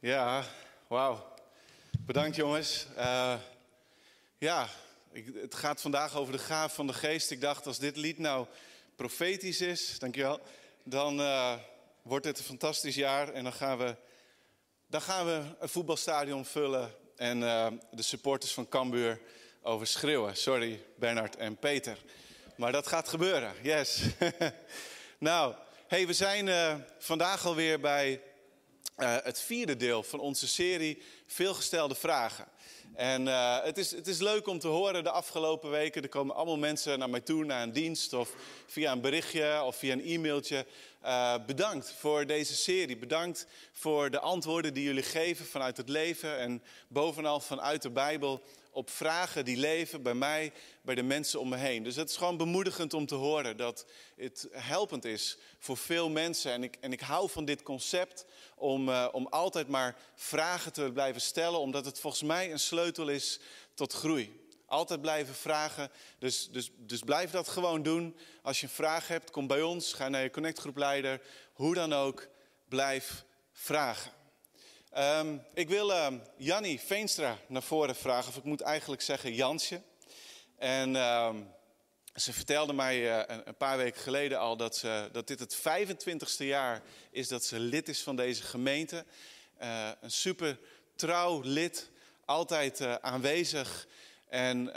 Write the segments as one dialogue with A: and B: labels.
A: Ja, wauw. Bedankt jongens. Uh, ja, ik, het gaat vandaag over de gaaf van de geest. Ik dacht, als dit lied nou profetisch is, dankjewel, dan uh, wordt het een fantastisch jaar. En dan gaan we, dan gaan we een voetbalstadion vullen en uh, de supporters van Cambuur over schreeuwen. Sorry, Bernard en Peter. Maar dat gaat gebeuren, yes. nou, hey, we zijn vandaag alweer bij uh, het vierde deel van onze serie Veelgestelde Vragen. En uh, het, is, het is leuk om te horen de afgelopen weken. Er komen allemaal mensen naar mij toe, naar een dienst of via een berichtje of via een e-mailtje. Uh, bedankt voor deze serie. Bedankt voor de antwoorden die jullie geven vanuit het leven en bovenal vanuit de Bijbel op vragen die leven bij mij, bij de mensen om me heen. Dus het is gewoon bemoedigend om te horen dat het helpend is voor veel mensen. En ik, en ik hou van dit concept om, uh, om altijd maar vragen te blijven stellen, omdat het volgens mij een sleutel is tot groei. Altijd blijven vragen. Dus, dus, dus blijf dat gewoon doen. Als je een vraag hebt, kom bij ons. Ga naar je connectgroepleider. Hoe dan ook, blijf vragen. Um, ik wil uh, Jannie Veenstra naar voren vragen. Of ik moet eigenlijk zeggen Jansje. En um, ze vertelde mij uh, een, een, paar weken geleden al dat, ze, dat dit het 25ste jaar is dat ze lid is van deze gemeente. Uh, een super trouw lid, altijd aanwezig. En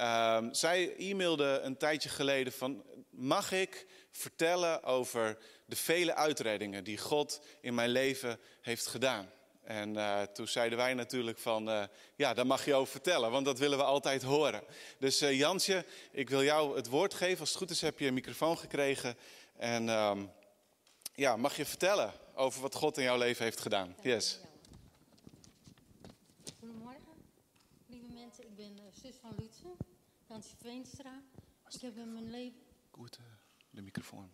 A: zij e-mailde een tijdje geleden van, mag ik vertellen over de vele uitreddingen die God in mijn leven heeft gedaan? En uh, toen zeiden wij natuurlijk van, uh, ja, daar mag je over vertellen, want dat willen we altijd horen. Dus uh, Jansje, ik wil jou het woord geven. Als het goed is heb je een microfoon gekregen. En um, ja, mag je vertellen over wat God in jouw leven heeft gedaan? Yes.
B: zus van Lutse, Jansje Veenstra. Ik heb in mijn leven...
A: Goed, de microfoon.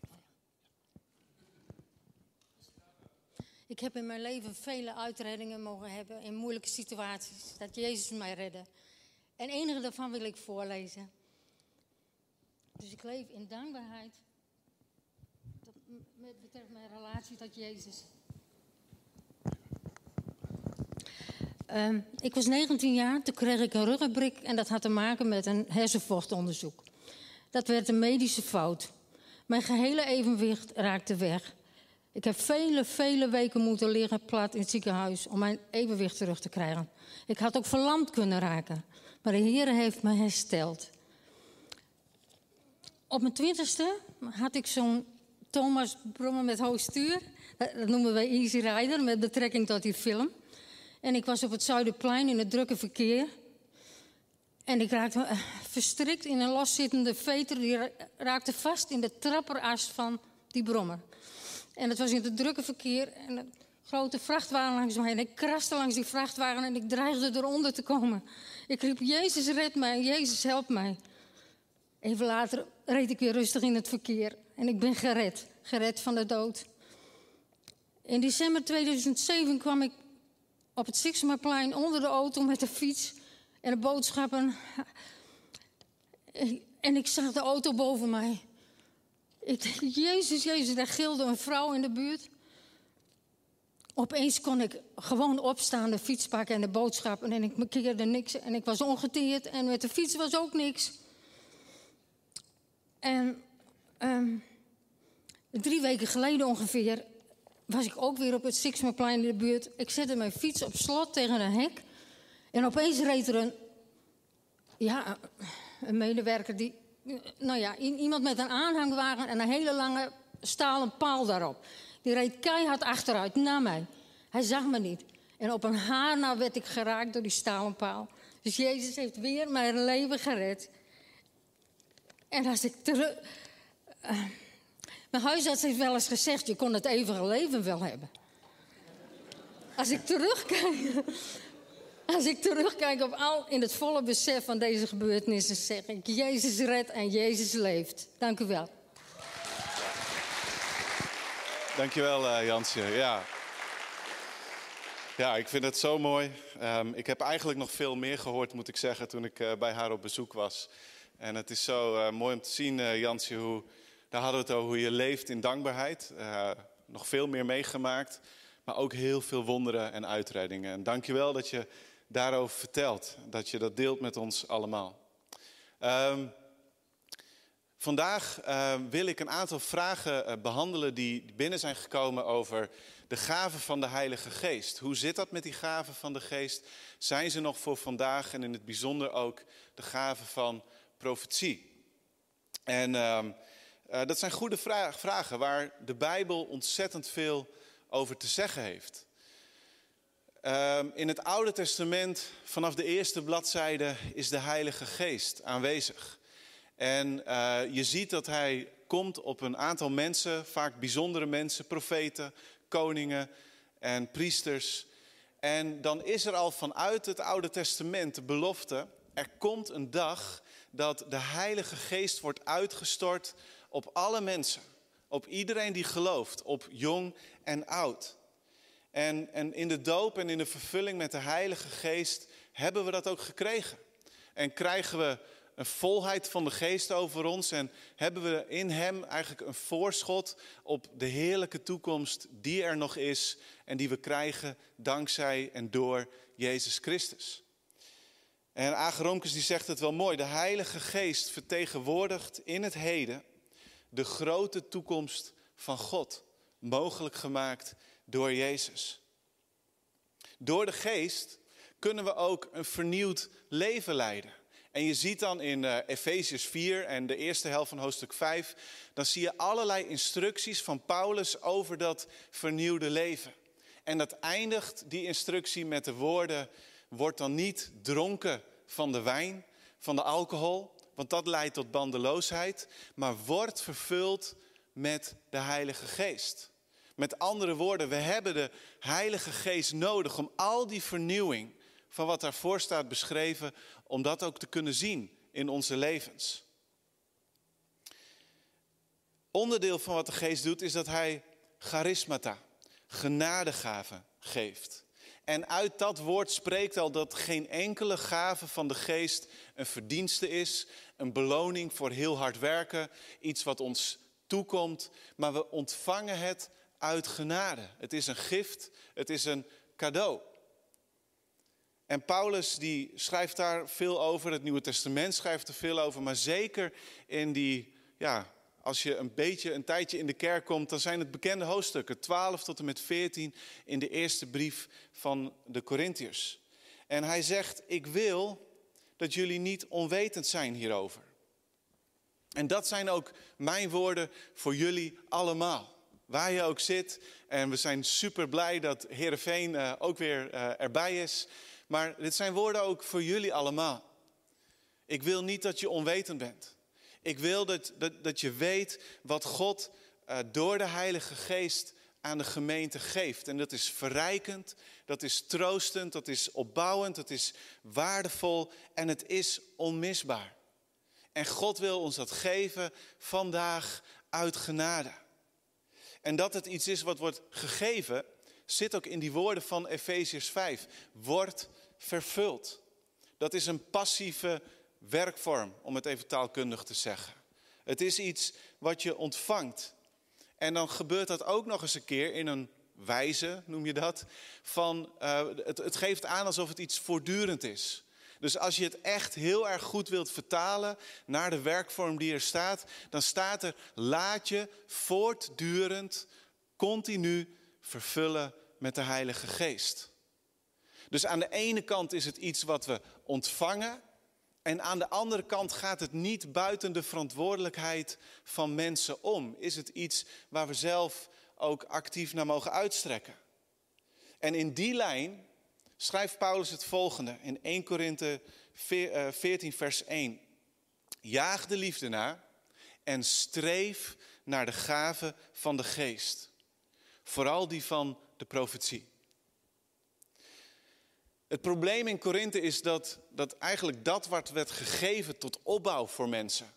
B: Ik heb in mijn leven vele uitreddingen mogen hebben in moeilijke situaties. Dat Jezus mij redde. En enige daarvan wil ik voorlezen. Dus ik leef in dankbaarheid met betreft mijn relatie tot Jezus. Um, ik was 19 jaar, toen kreeg ik een ruggenbrik en dat had te maken met een hersenvochtonderzoek. Dat werd een medische fout. Mijn gehele evenwicht raakte weg. Ik heb vele, vele weken moeten liggen plat in het ziekenhuis om mijn evenwicht terug te krijgen. Ik had ook verlamd kunnen raken, maar de Heer heeft me hersteld. Op mijn twintigste had ik zo'n Thomas Brommer met hoog stuur. Dat noemen wij Easy Rider met betrekking tot die film. En ik was op het Zuiderplein in het drukke verkeer. En ik raakte uh, verstrikt in een loszittende veter. Die raakte vast in de trapperas van die brommer. En het was in het drukke verkeer. En een grote vrachtwagen langs mij. En ik kraste langs die vrachtwagen en ik dreigde eronder te komen. Ik riep, Jezus red mij, Jezus help mij. Even later reed ik weer rustig in het verkeer. En ik ben gered. Gered van de dood. In december 2007 kwam ik op het Sixmaplein onder de auto met de fiets en de boodschappen. En ik zag de auto boven mij. Jezus, Jezus, daar gilde een vrouw in de buurt. Opeens kon ik gewoon opstaan, de fiets pakken en de boodschappen. En ik keerde niks. En ik was ongeteerd. En met de fiets was ook niks. En um, drie weken geleden ongeveer was ik ook weer op het Sixmaplein in de buurt. Ik zette mijn fiets op slot tegen een hek. En opeens reed er een, ja, een medewerker die, nou ja, iemand met een aanhangwagen en een hele lange stalen paal daarop. Die reed keihard achteruit naar mij. Hij zag me niet. En op een haar na werd ik geraakt door die stalen paal. Dus Jezus heeft weer mijn leven gered. En als ik terug. Uh, mijn huisarts heeft wel eens gezegd: je kon het eeuwige leven wel hebben. Als ik terugkijk, als ik terugkijk op al in het volle besef van deze gebeurtenissen, zeg ik: Jezus redt en Jezus leeft. Dank u wel.
A: Dankjewel, uh, Jansje. Ja. Ja, ik vind het zo mooi. Um, ik heb eigenlijk nog veel meer gehoord, moet ik zeggen, toen ik uh, bij haar op bezoek was. En het is zo uh, mooi om te zien, Jansje, hoe daar hadden we het over hoe je leeft in dankbaarheid. Nog veel meer meegemaakt. maar ook heel veel wonderen en uitreddingen. En dankjewel dat je daarover vertelt, dat je dat deelt met ons allemaal. Um, vandaag uh, wil ik een aantal vragen uh, behandelen die binnen zijn gekomen over de gaven van de Heilige Geest. Hoe zit dat met die gaven van de Geest? Zijn ze nog voor vandaag en in het bijzonder ook de gaven van profetie? En uh, dat zijn goede vragen waar de Bijbel ontzettend veel over te zeggen heeft. Ehm, in het Oude Testament, vanaf de eerste bladzijde, is de Heilige Geest aanwezig. En uh, je ziet dat hij komt op een aantal mensen, vaak bijzondere mensen, profeten, koningen en priesters. En dan is er al vanuit het Oude Testament de belofte, er komt een dag dat de Heilige Geest wordt uitgestort op alle mensen. Op iedereen die gelooft, op jong en oud. En, en in de doop en in de vervulling met de Heilige Geest hebben we dat ook gekregen. En krijgen we een volheid van de geest over ons en hebben we in Hem eigenlijk een voorschot op de heerlijke toekomst die er nog is en die we krijgen dankzij en door Jezus Christus. En Ageromkes die zegt het wel mooi, de Heilige Geest vertegenwoordigt in het heden de grote toekomst van God, mogelijk gemaakt door Jezus. Door de geest kunnen we ook een vernieuwd leven leiden. En je ziet dan in uh, Efeziërs 4 en de eerste helft van hoofdstuk 5, dan zie je allerlei instructies van Paulus over dat vernieuwde leven. En dat eindigt die instructie met de woorden: word dan niet dronken van de wijn, van de alcohol, want dat leidt tot bandeloosheid, maar word vervuld met de Heilige Geest. Met andere woorden, we hebben de Heilige Geest nodig om al die vernieuwing van wat daarvoor staat beschreven, om dat ook te kunnen zien in onze levens. Onderdeel van wat de Geest doet is dat Hij charismata, genadegaven geeft. En uit dat woord spreekt al dat geen enkele gave van de Geest een verdienste is, een beloning voor heel hard werken, iets wat ons toekomt, maar we ontvangen het uit genade. Het is een gift, het is een cadeau. En Paulus die schrijft daar veel over, het Nieuwe Testament schrijft er veel over, maar zeker in die, ja, als je een beetje een tijdje in de kerk komt, dan zijn het bekende hoofdstukken, 12 tot en met 14 in de eerste brief van de Corinthiërs. En hij zegt, ik wil dat jullie niet onwetend zijn hierover. En dat zijn ook mijn woorden voor jullie allemaal waar je ook zit. En we zijn super blij dat Heerenveen uh, ook weer uh, erbij is. Maar dit zijn woorden ook voor jullie allemaal. Ik wil niet dat je onwetend bent. Ik wil dat, dat, dat je weet wat God uh, door de Heilige Geest aan de gemeente geeft. En dat is verrijkend, dat is troostend, dat is opbouwend, dat is waardevol en het is onmisbaar. En God wil ons dat geven vandaag uit genade. En dat het iets is wat wordt gegeven, zit ook in die woorden van Efeziërs 5. Wordt vervuld. Dat is een passieve werkvorm, om het even taalkundig te zeggen. Het is iets wat je ontvangt. En dan gebeurt dat ook nog eens een keer in een wijze, noem je dat, van uh, het, het geeft aan alsof het iets voortdurend is. Dus als je het echt heel erg goed wilt vertalen naar de werkvorm die er staat, dan staat er: laat je voortdurend, continu vervullen met de Heilige Geest. Dus aan de ene kant is het iets wat we ontvangen. En aan de andere kant gaat het niet buiten de verantwoordelijkheid van mensen om. Is het iets waar we zelf ook actief naar mogen uitstrekken. En in die lijn schrijft Paulus het volgende in 1 Korinthe 14, eh, vers 1. Jaag de liefde na en streef naar de gave van de geest. Vooral die van de profetie. Het probleem in Korinthe is dat, dat eigenlijk dat wat werd gegeven tot opbouw voor mensen,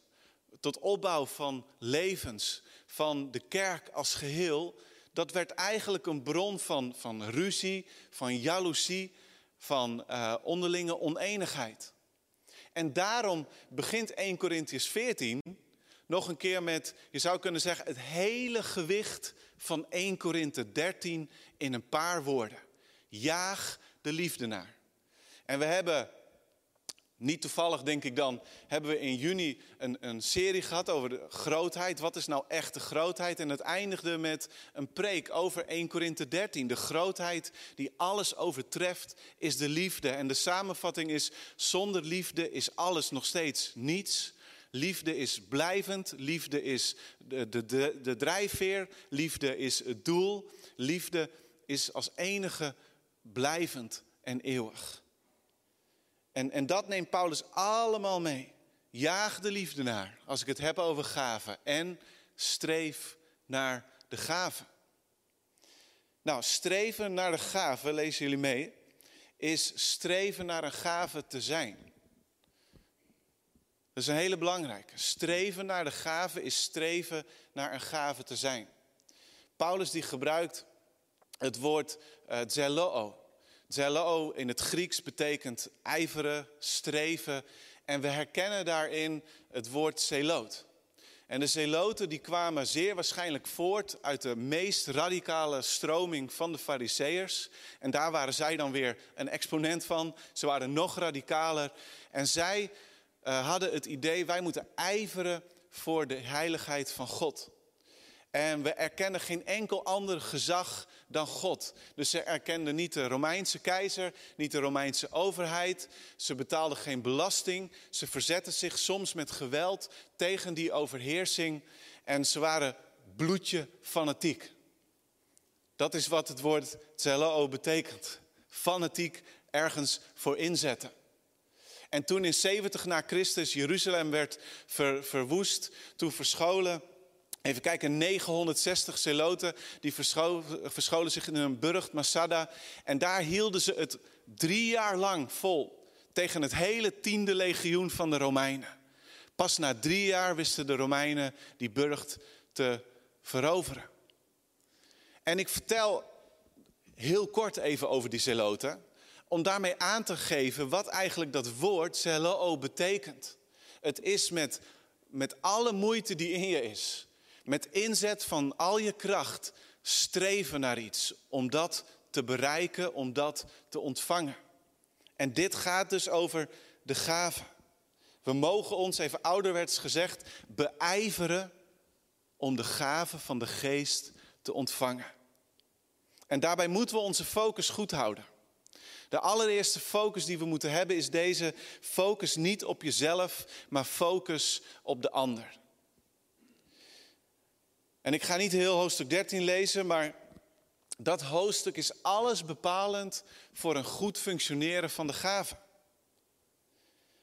A: tot opbouw van levens, van de kerk als geheel, dat werd eigenlijk een bron van, van ruzie, van jaloezie, van uh, onderlinge oneenigheid. En daarom begint 1 Corinthians 14 nog een keer met, je zou kunnen zeggen, het hele gewicht van 1 Korinthe 13 in een paar woorden. Jaag de liefde naar. En we hebben, niet toevallig denk ik dan, hebben we in juni een, een serie gehad over de grootheid. Wat is nou echt de grootheid? En het eindigde met een preek over 1 Korinthe 13. De grootheid die alles overtreft is de liefde. En de samenvatting is, zonder liefde is alles nog steeds niets. Liefde is blijvend, liefde is de, de, de, de drijfveer, liefde is het doel, liefde is als enige blijvend en eeuwig. En, en dat neemt Paulus allemaal mee. Jaag de liefde naar, als ik het heb over gaven. En streef naar de gaven. Nou, streven naar de gaven, lezen jullie mee, is streven naar een gave te zijn. Dat is een hele belangrijke. Streven naar de gave is streven naar een gave te zijn. Paulus die gebruikt het woord uh, zeloo. Zeloo in het Grieks betekent ijveren, streven. En we herkennen daarin het woord zeloot. En de zeloten die kwamen zeer waarschijnlijk voort uit de meest radicale stroming van de fariseërs. En daar waren zij dan weer een exponent van. Ze waren nog radicaler. En zij uh, hadden het idee, wij moeten ijveren voor de heiligheid van God. En we erkennen geen enkel ander gezag dan God. Dus ze erkenden niet de Romeinse keizer, niet de Romeinse overheid. Ze betaalden geen belasting. Ze verzetten zich soms met geweld tegen die overheersing. En ze waren bloedje fanatiek. Dat is wat het woord zeloo betekent. Fanatiek ergens voor inzetten. En toen in 70 na Christus Jeruzalem werd ver, verwoest, toen verscholen, even kijken, 960 zeloten, die verscholen, zich in een burcht, Masada. En daar hielden ze het drie jaar lang vol tegen het hele tiende legioen van de Romeinen. Pas na drie jaar wisten de Romeinen die burcht te veroveren. En ik vertel heel kort even over die zeloten om daarmee aan te geven wat eigenlijk dat woord zeloo betekent. Het is met, met alle moeite die in je is, met inzet van al je kracht, streven naar iets, om dat te bereiken, om dat te ontvangen. En dit gaat dus over de gave. We mogen ons, even ouderwets gezegd, beijveren om de gave van de geest te ontvangen. En daarbij moeten we onze focus goed houden. De allereerste focus die we moeten hebben is deze focus niet op jezelf, maar focus op de ander. En ik ga niet heel hoofdstuk 13 lezen, maar dat hoofdstuk is alles bepalend voor een goed functioneren van de gave.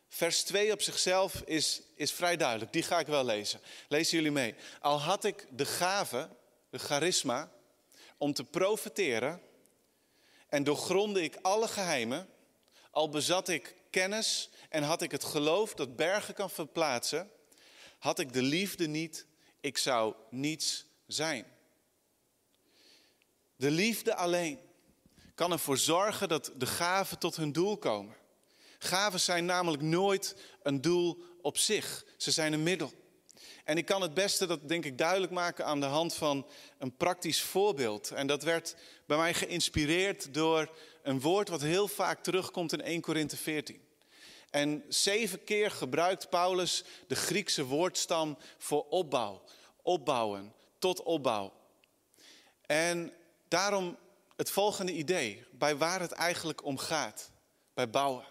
A: Vers 2 op zichzelf is, is vrij duidelijk, die ga ik wel lezen. Lezen jullie mee. Al had ik de gave, de charisma, om te profiteren en doorgronde ik alle geheimen, al bezat ik kennis en had ik het geloof dat bergen kan verplaatsen, had ik de liefde niet, ik zou niets zijn. De liefde alleen kan ervoor zorgen dat de gaven tot hun doel komen. Gaven zijn namelijk nooit een doel op zich, ze zijn een middel. En ik kan het beste dat denk ik duidelijk maken aan de hand van een praktisch voorbeeld. En dat werd bij mij geïnspireerd door een woord wat heel vaak terugkomt in 1 Korinthe 14. En zeven keer gebruikt Paulus de Griekse woordstam voor opbouw, opbouwen, tot opbouw. En daarom het volgende idee, bij waar het eigenlijk om gaat, bij bouwen.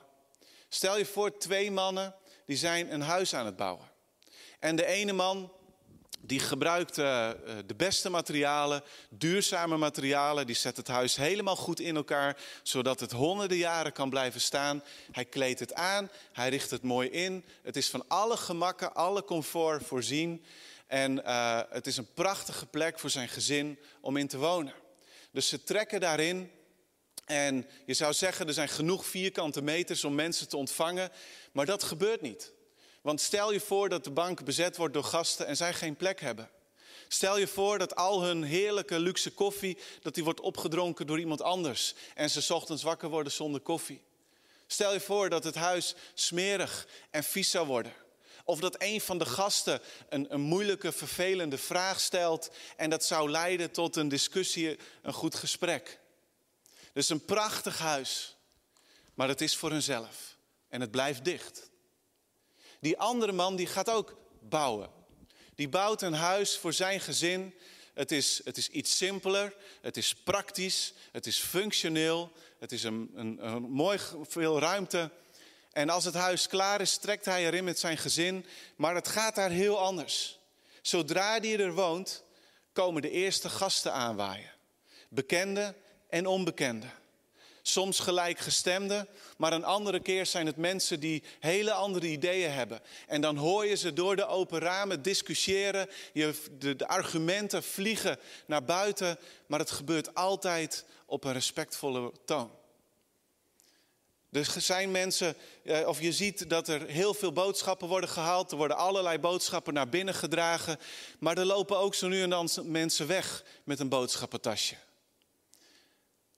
A: Stel je voor twee mannen die zijn een huis aan het bouwen. En de ene man die gebruikt uh, de beste materialen, duurzame materialen. Die zet het huis helemaal goed in elkaar, zodat het honderden jaren kan blijven staan. Hij kleedt het aan, hij richt het mooi in. Het is van alle gemakken, alle comfort voorzien. En uh, het is een prachtige plek voor zijn gezin om in te wonen. Dus ze trekken daarin. En je zou zeggen, er zijn genoeg vierkante meters om mensen te ontvangen. Maar dat gebeurt niet. Want stel je voor dat de bank bezet wordt door gasten en zij geen plek hebben. Stel je voor dat al hun heerlijke luxe koffie, dat die wordt opgedronken door iemand anders. En ze ochtends wakker worden zonder koffie. Stel je voor dat het huis smerig en vies zou worden. Of dat een van de gasten een, een moeilijke, vervelende vraag stelt en dat zou leiden tot een discussie, een goed gesprek. Dus een prachtig huis, maar het is voor hunzelf en het blijft dicht. Die andere man die gaat ook bouwen. Die bouwt een huis voor zijn gezin. Het is, het is iets simpeler, het is praktisch, het is functioneel, het is een, een, een mooi veel ruimte. En als het huis klaar is, trekt hij erin met zijn gezin. Maar het gaat daar heel anders. Zodra hij er woont, komen de eerste gasten aanwaaien. Bekende en onbekende. Soms gelijkgestemde, maar een andere keer zijn het mensen die hele andere ideeën hebben. En dan hoor je ze door de open ramen discussiëren, je, de, de argumenten vliegen naar buiten, maar het gebeurt altijd op een respectvolle toon. Er zijn mensen, eh, of je ziet dat er heel veel boodschappen worden gehaald. Er worden allerlei boodschappen naar binnen gedragen. Maar er lopen ook zo nu en dan mensen weg met een boodschappentasje.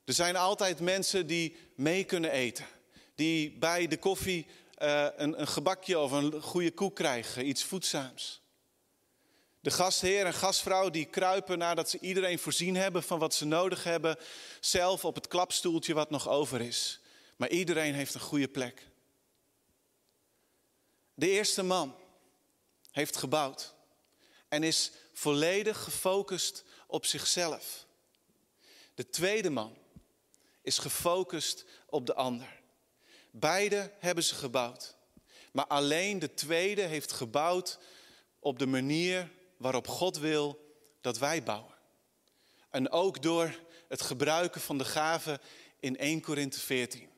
A: Er zijn altijd mensen die mee kunnen eten. Die bij de koffie uh, een, een gebakje of een goede koek krijgen, iets voedzaams. De gastheer en gastvrouw die kruipen nadat ze iedereen voorzien hebben van wat ze nodig hebben, zelf op het klapstoeltje wat nog over is. Maar iedereen heeft een goede plek. De eerste man heeft gebouwd en is volledig gefocust op zichzelf. De tweede man is gefocust op de ander. Beide hebben ze gebouwd. Maar alleen de tweede heeft gebouwd op de manier waarop God wil dat wij bouwen. En ook door het gebruiken van de gaven in 1 Korinthe 14.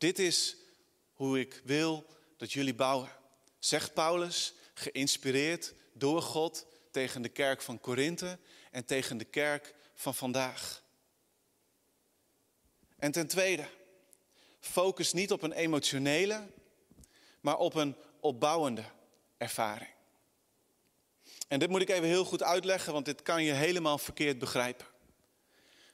A: Dit is hoe ik wil dat jullie bouwen. Zegt Paulus, geïnspireerd door God tegen de kerk van Korinthe en tegen de kerk van vandaag. En ten tweede, focus niet op een emotionele, maar op een opbouwende ervaring. En dit moet ik even heel goed uitleggen, want dit kan je helemaal verkeerd begrijpen.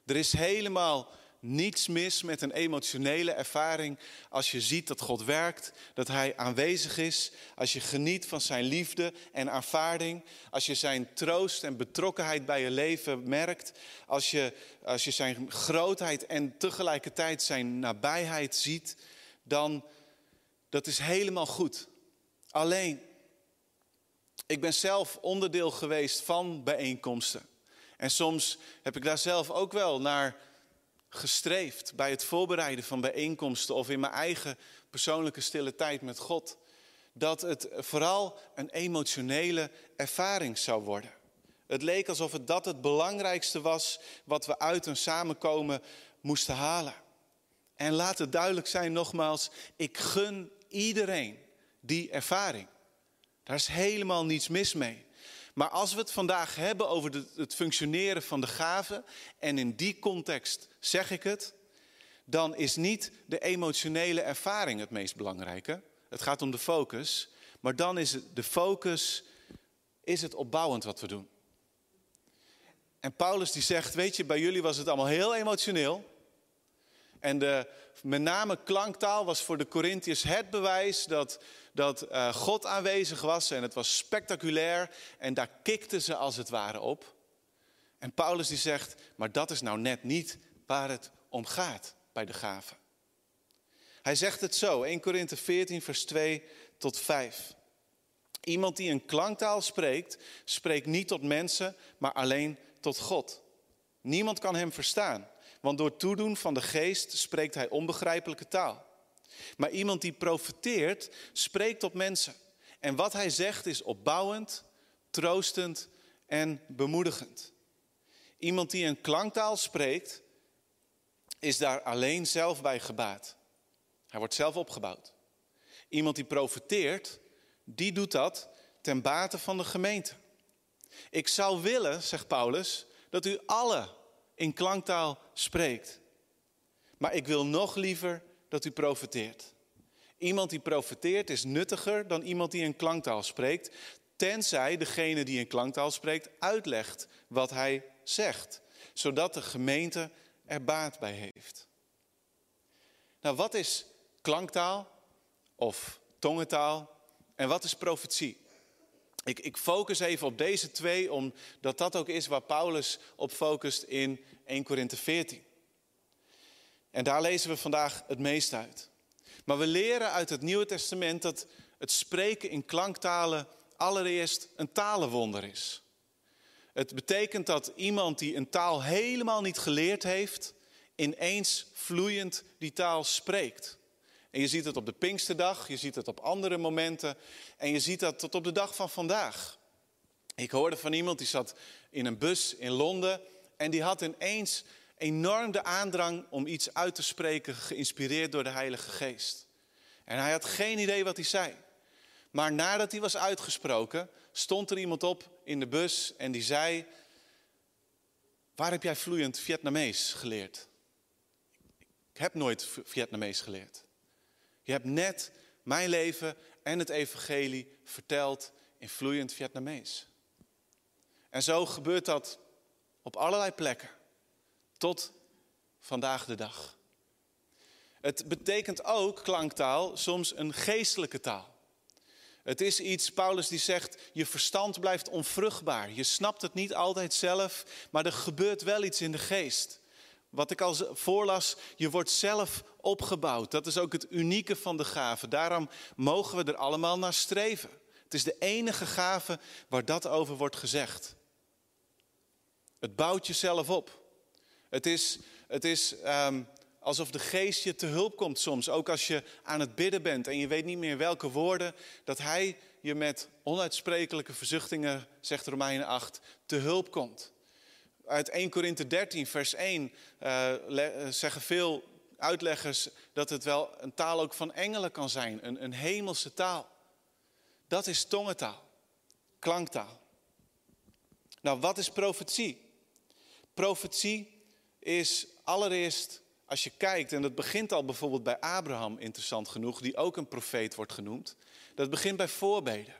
A: Er is helemaal niets mis met een emotionele ervaring als je ziet dat God werkt, dat Hij aanwezig is, als je geniet van Zijn liefde en aanvaarding, als je Zijn troost en betrokkenheid bij je leven merkt, als je, als je Zijn grootheid en tegelijkertijd Zijn nabijheid ziet, dan dat is helemaal goed. Alleen, ik ben zelf onderdeel geweest van bijeenkomsten. En soms heb ik daar zelf ook wel naar gestreefd bij het voorbereiden van bijeenkomsten of in mijn eigen persoonlijke stille tijd met God. Dat het vooral een emotionele ervaring zou worden. Het leek alsof het dat het belangrijkste was wat we uit een samenkomen moesten halen. En laat het duidelijk zijn nogmaals, ik gun iedereen die ervaring. Daar is helemaal niets mis mee. Maar als we het vandaag hebben over het functioneren van de gaven, en in die context zeg ik het, dan is niet de emotionele ervaring het meest belangrijke. Het gaat om de focus, maar dan is de focus, is het opbouwend wat we doen. En Paulus die zegt, weet je, bij jullie was het allemaal heel emotioneel. En de, met name klanktaal was voor de Corinthiërs het bewijs dat, dat uh, God aanwezig was. En het was spectaculair. En daar kikten ze als het ware op. En Paulus die zegt, maar dat is nou net niet waar het om gaat bij de gaven. Hij zegt het zo, 1 Korinthe 14, vers 2 tot 5. Iemand die een klanktaal spreekt, spreekt niet tot mensen, maar alleen tot God. Niemand kan hem verstaan. Want door toedoen van de geest spreekt hij onbegrijpelijke taal. Maar iemand die profeteert, spreekt tot mensen. En wat hij zegt is opbouwend, troostend en bemoedigend. Iemand die een klanktaal spreekt, is daar alleen zelf bij gebaat. Hij wordt zelf opgebouwd. Iemand die profeteert, die doet dat ten bate van de gemeente. Ik zou willen, zegt Paulus, dat u alle in klanktaal spreekt. Maar ik wil nog liever dat u profeteert. Iemand die profeteert is nuttiger dan iemand die in klanktaal spreekt, tenzij degene die in klanktaal spreekt uitlegt wat hij zegt, zodat de gemeente er baat bij heeft. Nou, wat is klanktaal of tongentaal En wat is profetie? Ik, ik focus even op deze twee, omdat dat ook is waar Paulus op focust in 1 Korinthe 14. En daar lezen we vandaag het meest uit. Maar we leren uit het Nieuwe Testament dat het spreken in klanktalen allereerst een talenwonder is. Het betekent dat iemand die een taal helemaal niet geleerd heeft, ineens vloeiend die taal spreekt. En je ziet het op de Pinksterdag, je ziet het op andere momenten en je ziet dat tot op de dag van vandaag. Ik hoorde van iemand die zat in een bus in Londen en die had ineens enorm de aandrang om iets uit te spreken, geïnspireerd door de Heilige Geest. En hij had geen idee wat hij zei. Maar nadat hij was uitgesproken, stond er iemand op in de bus en die zei: Waar heb jij vloeiend Vietnamees geleerd? Ik heb nooit Vietnamees geleerd. Je hebt net mijn leven en het evangelie verteld in vloeiend Vietnamees. En zo gebeurt dat op allerlei plekken. Tot vandaag de dag. Het betekent ook, klanktaal, soms een geestelijke taal. Het is iets, Paulus die zegt, je verstand blijft onvruchtbaar. Je snapt het niet altijd zelf, maar er gebeurt wel iets in de geest. Wat ik al voorlas, je wordt zelf opgebouwd. Dat is ook het unieke van de gave. Daarom mogen we er allemaal naar streven. Het is de enige gave waar dat over wordt gezegd. Het bouwt jezelf op. Het is, het is um, alsof de geest je te hulp komt soms. Ook als je aan het bidden bent en je weet niet meer welke woorden. Dat hij je met onuitsprekelijke verzuchtingen, zegt Romeinen 8, te hulp komt. Uit 1 Korinthe 13, vers 1 uh, eh, zeggen veel uitleggers dat het wel een taal ook van engelen kan zijn. Een, een hemelse taal. Dat is tongentaal. Klanktaal. Nou, wat is profetie? Profetie is allereerst, als je kijkt, en dat begint al bijvoorbeeld bij Abraham, interessant genoeg, die ook een profeet wordt genoemd. Dat begint bij voorbeden.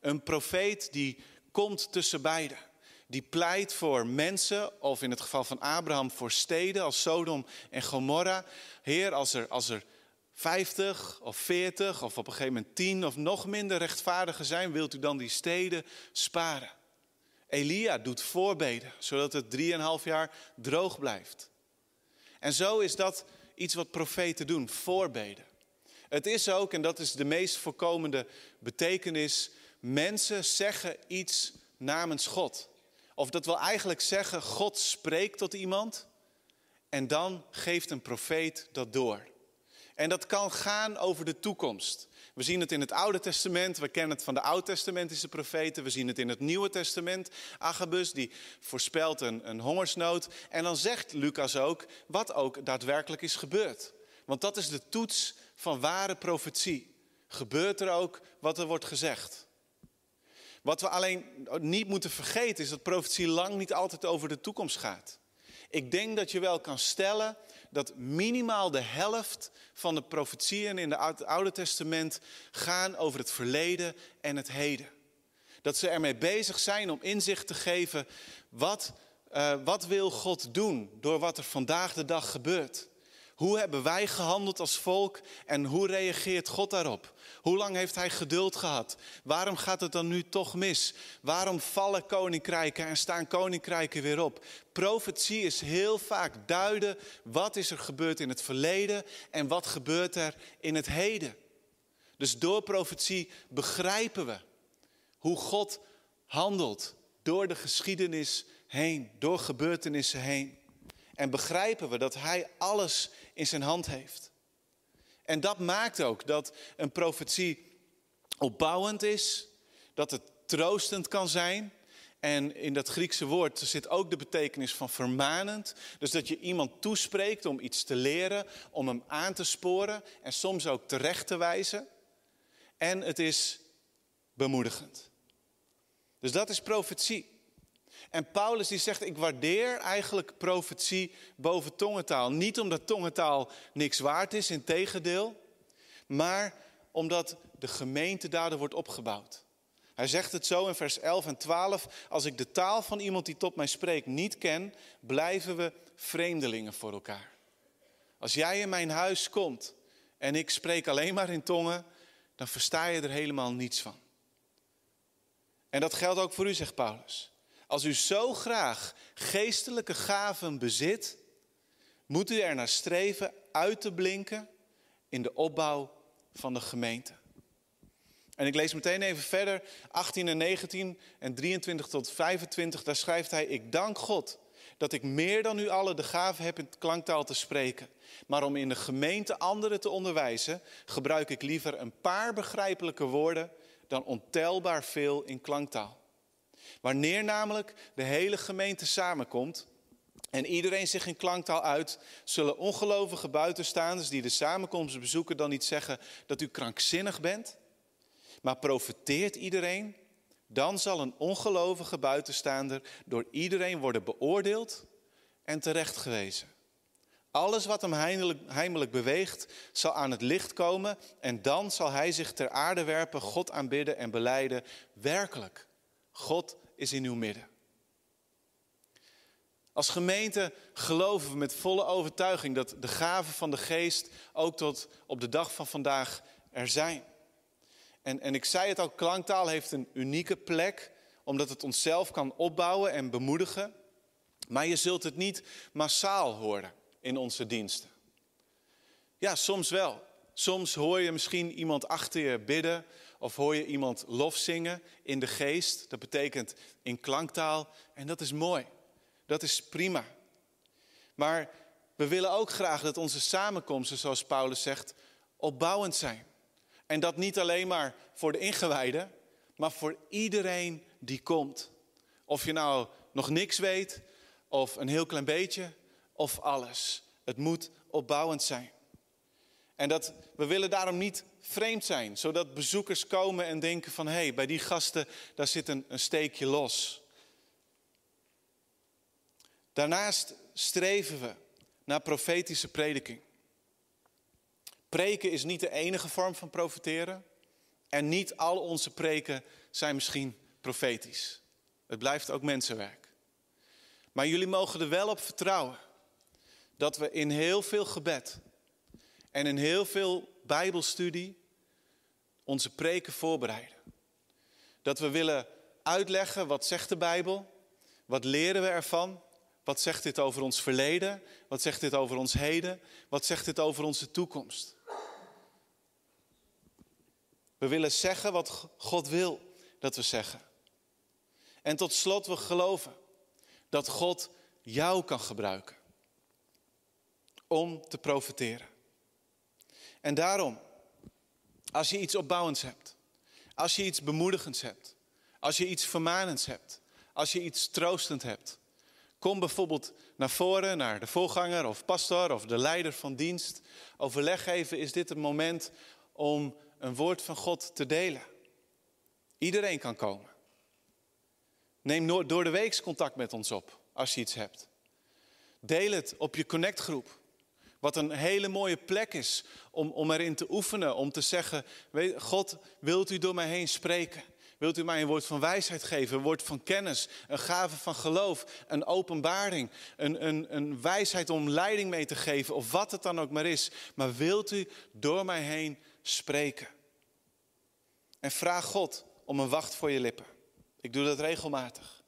A: Een profeet die komt tussen beiden. Die pleit voor mensen, of in het geval van Abraham voor steden als Sodom en Gomorra. Heer, als er, als er 50 of 40 of op een gegeven moment 10 of nog minder rechtvaardigen zijn, wilt u dan die steden sparen? Elia doet voorbeden, zodat het drieënhalf jaar droog blijft. En zo is dat iets wat profeten doen, voorbeden. Het is ook, en dat is de meest voorkomende betekenis, mensen zeggen iets namens God. Of dat wil eigenlijk zeggen, God spreekt tot iemand en dan geeft een profeet dat door. En dat kan gaan over de toekomst. We zien het in het Oude Testament, we kennen het van de Oud-testamentische profeten. We zien het in het Nieuwe Testament. Agabus, die voorspelt een, een hongersnood. En dan zegt Lucas ook wat ook daadwerkelijk is gebeurd. Want dat is de toets van ware profetie. Gebeurt er ook wat er wordt gezegd? Wat we alleen niet moeten vergeten is dat profetie lang niet altijd over de toekomst gaat. Ik denk dat je wel kan stellen dat minimaal de helft van de profetieën in het Oude Testament gaan over het verleden en het heden. Dat ze ermee bezig zijn om inzicht te geven wat, uh, wat wil God doen door wat er vandaag de dag gebeurt. Hoe hebben wij gehandeld als volk en hoe reageert God daarop? Hoe lang heeft hij geduld gehad? Waarom gaat het dan nu toch mis? Waarom vallen koninkrijken en staan koninkrijken weer op? Profetie is heel vaak duiden wat is er gebeurd in het verleden en wat gebeurt er in het heden. Dus door profetie begrijpen we hoe God handelt door de geschiedenis heen, door gebeurtenissen heen. En begrijpen we dat Hij alles in zijn hand heeft. En dat maakt ook dat een profetie opbouwend is, dat het troostend kan zijn. En in dat Griekse woord zit ook de betekenis van vermanend. Dus dat je iemand toespreekt om iets te leren, om hem aan te sporen en soms ook terecht te wijzen. En het is bemoedigend. Dus dat is profetie. En Paulus die zegt, ik waardeer eigenlijk profetie boven tongentaal. Niet omdat tongentaal niks waard is, in tegendeel. Maar omdat de gemeente daardoor wordt opgebouwd. Hij zegt het zo in vers 11 en 12. Als ik de taal van iemand die tot mij spreekt niet ken, blijven we vreemdelingen voor elkaar. Als jij in mijn huis komt en ik spreek alleen maar in tongen, dan versta je er helemaal niets van. En dat geldt ook voor u, zegt Paulus. Als u zo graag geestelijke gaven bezit, moet u er naar streven uit te blinken in de opbouw van de gemeente. En ik lees meteen even verder, 18 en 19 en 23 tot 25, daar schrijft hij, ik dank God dat ik meer dan u allen de gave heb in klanktaal te spreken. Maar om in de gemeente anderen te onderwijzen, gebruik ik liever een paar begrijpelijke woorden dan ontelbaar veel in klanktaal. Wanneer namelijk de hele gemeente samenkomt en iedereen zich in klanktaal uit, zullen ongelovige buitenstaanders die de samenkomst bezoeken dan niet zeggen dat u krankzinnig bent, maar profeteert iedereen, dan zal een ongelovige buitenstaander door iedereen worden beoordeeld en terechtgewezen. Alles wat hem heimelijk beweegt, zal aan het licht komen en dan zal hij zich ter aarde werpen, God aanbidden en beleiden. Werkelijk, God is in uw midden. Als gemeente geloven we met volle overtuiging dat de gaven van de geest ook tot op de dag van vandaag er zijn. En, en ik zei het al, klanktaal heeft een unieke plek, omdat het onszelf kan opbouwen en bemoedigen. Maar je zult het niet massaal horen in onze diensten. Ja, soms wel. Soms hoor je misschien iemand achter je bidden of hoor je iemand lof zingen in de geest. Dat betekent in klanktaal en dat is mooi. Dat is prima. Maar we willen ook graag dat onze samenkomsten, zoals Paulus zegt, opbouwend zijn. En dat niet alleen maar voor de ingewijden, maar voor iedereen die komt. Of je nou nog niks weet, of een heel klein beetje, of alles. Het moet opbouwend zijn. En dat, we willen daarom niet vreemd zijn, zodat bezoekers komen en denken van hé, hey, bij die gasten daar zit een, een steekje los. Daarnaast streven we naar profetische prediking. Preken is niet de enige vorm van profeteren. En niet al onze preken zijn misschien profetisch. Het blijft ook mensenwerk. Maar jullie mogen er wel op vertrouwen dat we in heel veel gebed en in heel veel Bijbelstudie onze preken voorbereiden. Dat we willen uitleggen wat zegt de Bijbel, wat leren we ervan, wat zegt dit over ons verleden, wat zegt dit over ons heden, wat zegt dit over onze toekomst. We willen zeggen wat God wil dat we zeggen. En tot slot, we geloven dat God jou kan gebruiken om te profiteren. En daarom, als je iets opbouwends hebt, als je iets bemoedigends hebt, als je iets vermanends hebt, als je iets troostend hebt, kom bijvoorbeeld naar voren, naar de voorganger of pastor of de leider van dienst. Overleg even, is dit het moment om een woord van God te delen? Iedereen kan komen. Neem door de weeks contact met ons op als je iets hebt. Deel het op je connectgroep. Wat een hele mooie plek is om, om erin te oefenen. Om te zeggen, weet, God, wilt u door mij heen spreken? Wilt u mij een woord van wijsheid geven, een woord van kennis, een gave van geloof, een openbaring, een, een, een wijsheid om leiding mee te geven of wat het dan ook maar is. Maar wilt u door mij heen spreken? En vraag God om een wacht voor je lippen. Ik doe dat regelmatig.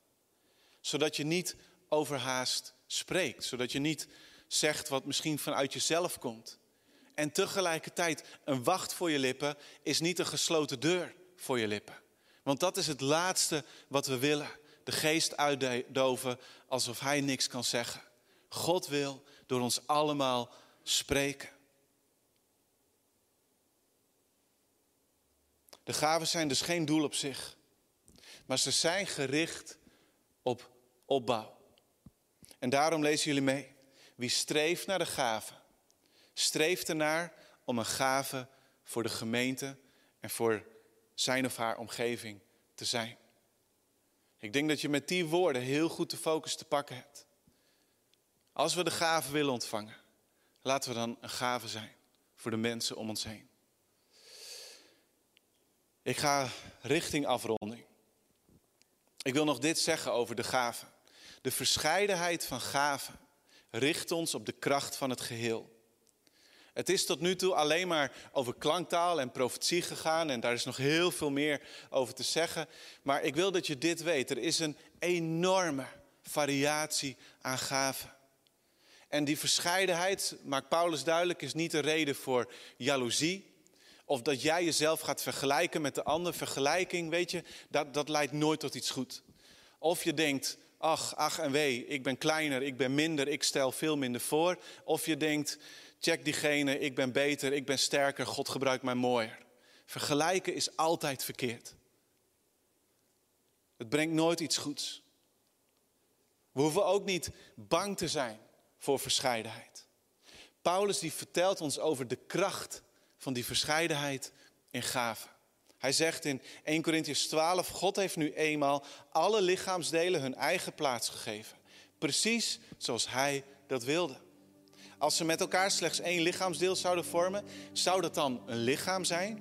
A: Zodat je niet overhaast spreekt. Zodat je niet zegt wat misschien vanuit jezelf komt. En tegelijkertijd, een wacht voor je lippen is niet een gesloten deur voor je lippen. Want dat is het laatste wat we willen. De geest uitdoven alsof hij niks kan zeggen. God wil door ons allemaal spreken. De gaven zijn dus geen doel op zich, maar ze zijn gericht op opbouw. En daarom lezen jullie mee. Wie streeft naar de gave, streeft ernaar om een gave voor de gemeente en voor zijn of haar omgeving te zijn. Ik denk dat je met die woorden heel goed de focus te pakken hebt. Als we de gave willen ontvangen, laten we dan een gave zijn voor de mensen om ons heen. Ik ga richting afronding. Ik wil nog dit zeggen over de gaven. De verscheidenheid van gaven richt ons op de kracht van het geheel. Het is tot nu toe alleen maar over klanktaal en profetie gegaan en daar is nog heel veel meer over te zeggen. Maar ik wil dat je dit weet. Er is een enorme variatie aan gaven. En die verscheidenheid, maakt Paulus duidelijk, is niet een reden voor jaloezie. Of dat jij jezelf gaat vergelijken met de ander. Vergelijking, weet je, dat, dat leidt nooit tot iets goed. Of je denkt, ach, ach en wee, ik ben kleiner, ik ben minder, ik stel veel minder voor. Of je denkt, check diegene, ik ben beter, ik ben sterker, God gebruikt mij mooier. Vergelijken is altijd verkeerd. Het brengt nooit iets goeds. We hoeven ook niet bang te zijn voor verscheidenheid. Paulus die vertelt ons over de kracht van die verscheidenheid in gaven. Hij zegt in 1 Corinthians 12, God heeft nu eenmaal alle lichaamsdelen hun eigen plaats gegeven. Precies zoals hij dat wilde. Als ze met elkaar slechts één lichaamsdeel zouden vormen, zou dat dan een lichaam zijn?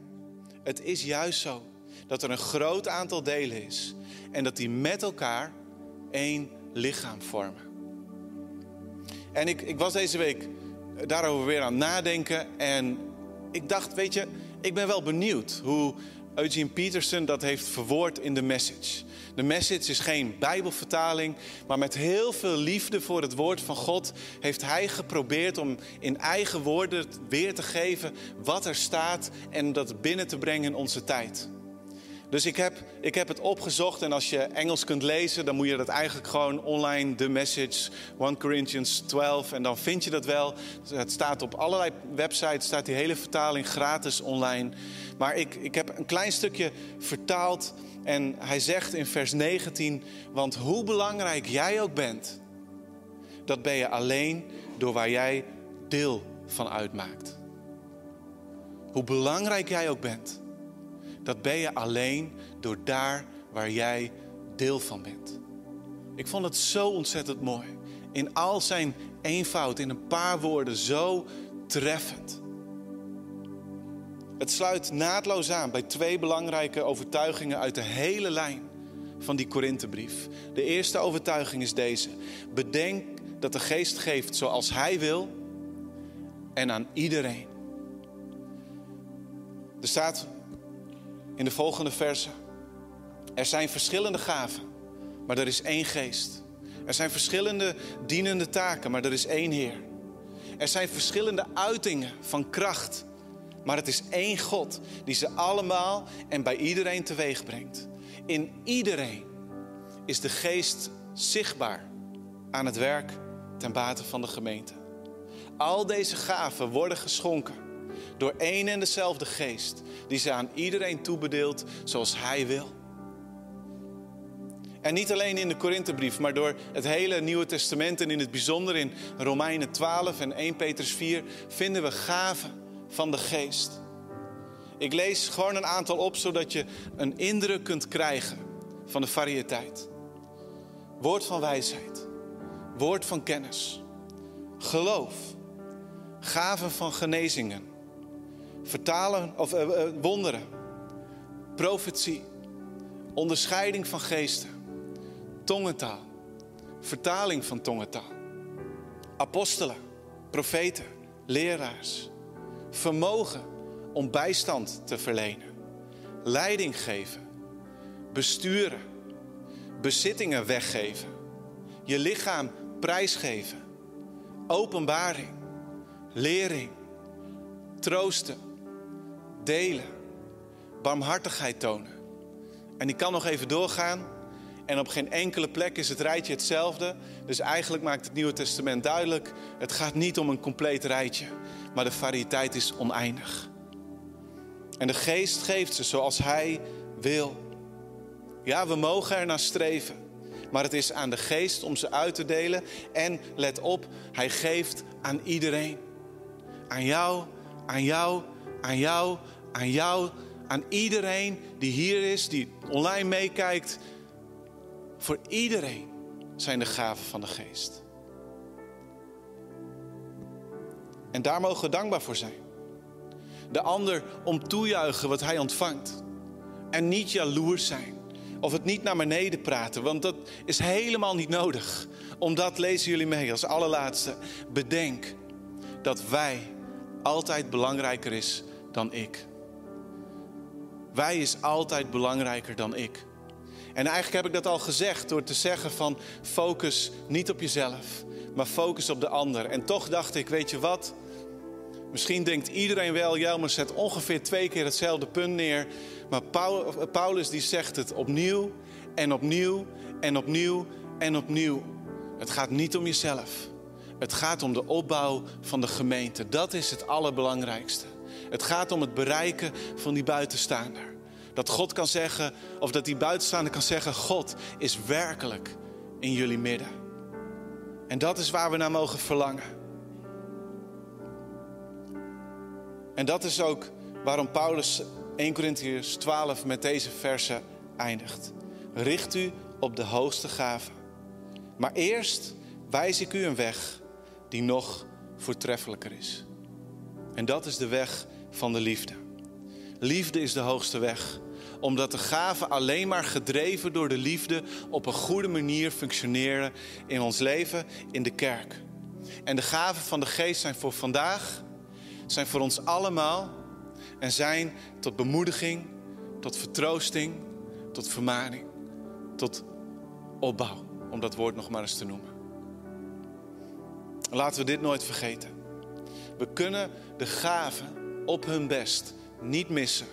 A: Het is juist zo dat er een groot aantal delen is en dat die met elkaar één lichaam vormen. En ik, ik was deze week daarover weer aan het nadenken en ik dacht, weet je, ik ben wel benieuwd hoe Eugene Peterson dat heeft verwoord in de message. De message is geen Bijbelvertaling, maar met heel veel liefde voor het woord van God heeft hij geprobeerd om in eigen woorden weer te geven wat er staat en dat binnen te brengen in onze tijd. Dus ik heb, ik heb het opgezocht en als je Engels kunt lezen, dan moet je dat eigenlijk gewoon online, de message, 1 Corinthians 12, en dan vind je dat wel. Het staat op allerlei websites, staat die hele vertaling gratis online. Maar ik, ik heb een klein stukje vertaald en hij zegt in vers 19, want hoe belangrijk jij ook bent, dat ben je alleen door waar jij deel van uitmaakt. Hoe belangrijk jij ook bent dat ben je alleen door daar waar jij deel van bent. Ik vond het zo ontzettend mooi. In al zijn eenvoud, in een paar woorden, zo treffend. Het sluit naadloos aan bij twee belangrijke overtuigingen uit de hele lijn van die Korinthebrief. De eerste overtuiging is deze: bedenk dat de geest geeft zoals hij wil en aan iedereen. Er staat in de volgende verse. Er zijn verschillende gaven, maar er is één geest. Er zijn verschillende dienende taken, maar er is één Heer. Er zijn verschillende uitingen van kracht, maar het is één God die ze allemaal en bij iedereen teweeg brengt. In iedereen is de geest zichtbaar aan het werk ten bate van de gemeente. Al deze gaven worden geschonken door één en dezelfde geest die ze aan iedereen toebedeelt zoals Hij wil. En niet alleen in de Korinthebrief, maar door het hele Nieuwe Testament en in het bijzonder in Romeinen 12 en 1 Petrus 4 vinden we gaven van de geest. Ik lees gewoon een aantal op zodat je een indruk kunt krijgen van de variëteit. Woord van wijsheid, woord van kennis, geloof, gaven van genezingen, vertalen of uh, uh, wonderen, profetie, onderscheiding van geesten, tongentaal, vertaling van tongentaal, apostelen, profeten, leraars, vermogen om bijstand te verlenen, leiding geven, besturen, bezittingen weggeven, je lichaam prijsgeven, openbaring, lering, troosten, delen, barmhartigheid tonen. En ik kan nog even doorgaan. En op geen enkele plek is het rijtje hetzelfde. Dus eigenlijk maakt het Nieuwe Testament duidelijk: het gaat niet om een compleet rijtje, maar de variëteit is oneindig. En de geest geeft ze zoals hij wil. Ja, we mogen er naar streven. Maar het is aan de geest om ze uit te delen. En let op, hij geeft aan iedereen. Aan jou, aan jou, aan jou, aan jou, aan iedereen die hier is, die online meekijkt. Voor iedereen zijn de gaven van de geest. En daar mogen we dankbaar voor zijn. De ander om toejuichen wat hij ontvangt. En niet jaloers zijn. Of het niet naar beneden praten, want dat is helemaal niet nodig. Omdat lezen jullie mee als allerlaatste. Bedenk dat wij altijd belangrijker is dan ik. Wij is altijd belangrijker dan ik. En eigenlijk heb ik dat al gezegd door te zeggen van focus niet op jezelf, maar focus op de ander. En toch dacht ik, weet je wat? Misschien denkt iedereen wel, Jelmer zet ongeveer twee keer hetzelfde punt neer. Maar Paulus die zegt het opnieuw en opnieuw en opnieuw en opnieuw. Het gaat niet om jezelf. Het gaat om de opbouw van de gemeente. Dat is het allerbelangrijkste. Het gaat om het bereiken van die buitenstaander. Dat God kan zeggen, of dat die buitenstaander kan zeggen: God is werkelijk in jullie midden. En dat is waar we naar mogen verlangen. En dat is ook waarom Paulus 1 Corinthians 12 met deze verse eindigt. Richt u op de hoogste gave. Maar eerst wijs ik u een weg die nog voortreffelijker is. En dat is de weg van de liefde. Liefde is de hoogste weg, omdat de gaven alleen maar gedreven door de liefde op een goede manier functioneren in ons leven, in de kerk. En de gaven van de geest zijn voor vandaag, zijn voor ons allemaal en zijn tot bemoediging, tot vertroosting, tot vermaning, tot opbouw, om dat woord nog maar eens te noemen. Laten we dit nooit vergeten. We kunnen de gaven op hun best niet missen,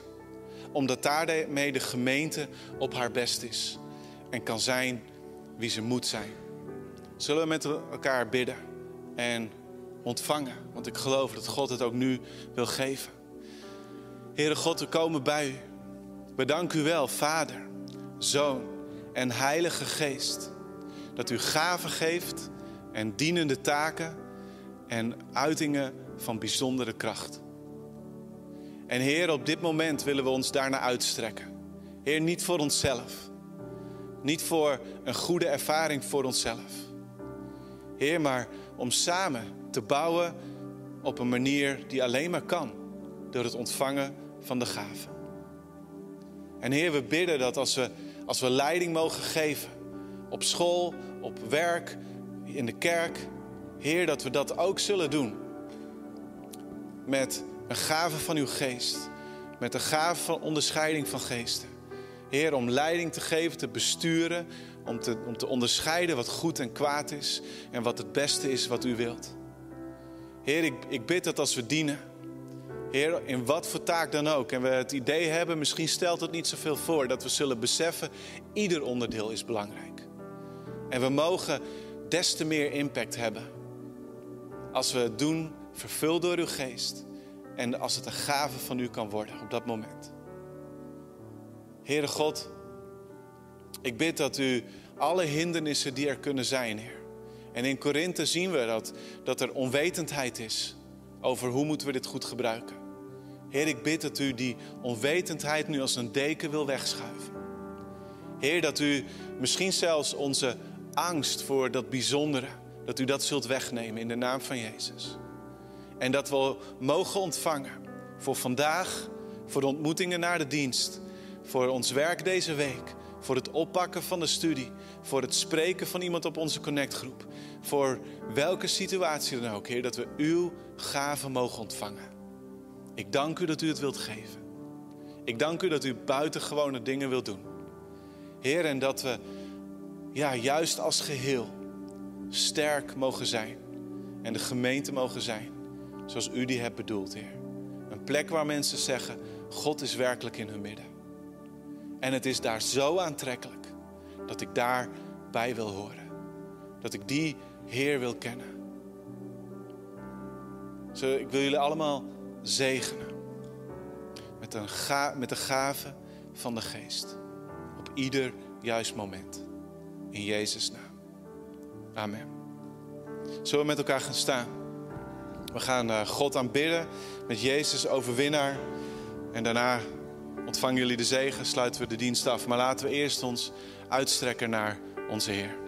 A: omdat daarmee de gemeente op haar best is en kan zijn wie ze moet zijn. Zullen we met elkaar bidden en ontvangen, want ik geloof dat God het ook nu wil geven. Heere God, we komen bij u. Bedank u wel, Vader, Zoon en Heilige Geest, dat u gaven geeft en dienende taken en uitingen van bijzondere kracht. En Heer, op dit moment willen we ons daarna uitstrekken. Heer, niet voor onszelf. Niet voor een goede ervaring voor onszelf. Heer, maar om samen te bouwen op een manier die alleen maar kan door het ontvangen van de gaven. En Heer, we bidden dat als we, als we leiding mogen geven op school, op werk, in de kerk, Heer, dat we dat ook zullen doen. Met een gave van uw geest. Met een gave van onderscheiding van geesten. Heer, om leiding te geven, te besturen. Om te, om te onderscheiden wat goed en kwaad is. En wat het beste is wat u wilt. Heer, ik, ik bid dat als we dienen. Heer, in wat voor taak dan ook. En we het idee hebben, misschien stelt het niet zoveel voor. Dat we zullen beseffen, ieder onderdeel is belangrijk. En we mogen des te meer impact hebben. Als we het doen, vervuld door uw geest. En als het een gave van u kan worden op dat moment. Heere God, ik bid dat u alle hindernissen die er kunnen zijn, Heer. En in Korinthe zien we dat, dat er onwetendheid is over hoe moeten we dit goed gebruiken. Heer, ik bid dat u die onwetendheid nu als een deken wil wegschuiven. Heer, dat u misschien zelfs onze angst voor dat bijzondere, dat u dat zult wegnemen in de naam van Jezus. En dat we mogen ontvangen voor vandaag, voor de ontmoetingen naar de dienst, voor ons werk deze week, voor het oppakken van de studie, voor het spreken van iemand op onze connectgroep, voor welke situatie dan ook, Heer, dat we uw gaven mogen ontvangen. Ik dank u dat u het wilt geven. Ik dank u dat u buitengewone dingen wilt doen. Heer, en dat we ja, juist als geheel sterk mogen zijn. En de gemeente mogen zijn zoals u die hebt bedoeld, Heer. Een plek waar mensen zeggen, God is werkelijk in hun midden. En het is daar zo aantrekkelijk dat ik daarbij wil horen. Dat ik die Heer wil kennen. Zo, ik wil jullie allemaal zegenen met, een ga, met de gave van de geest. Op ieder juist moment. In Jezus' naam. Amen. Zullen we met elkaar gaan staan? We gaan uh, God aanbidden met Jezus overwinnaar. En daarna ontvangen jullie de zegen, sluiten we de dienst af. Maar laten we eerst ons uitstrekken naar onze Heer.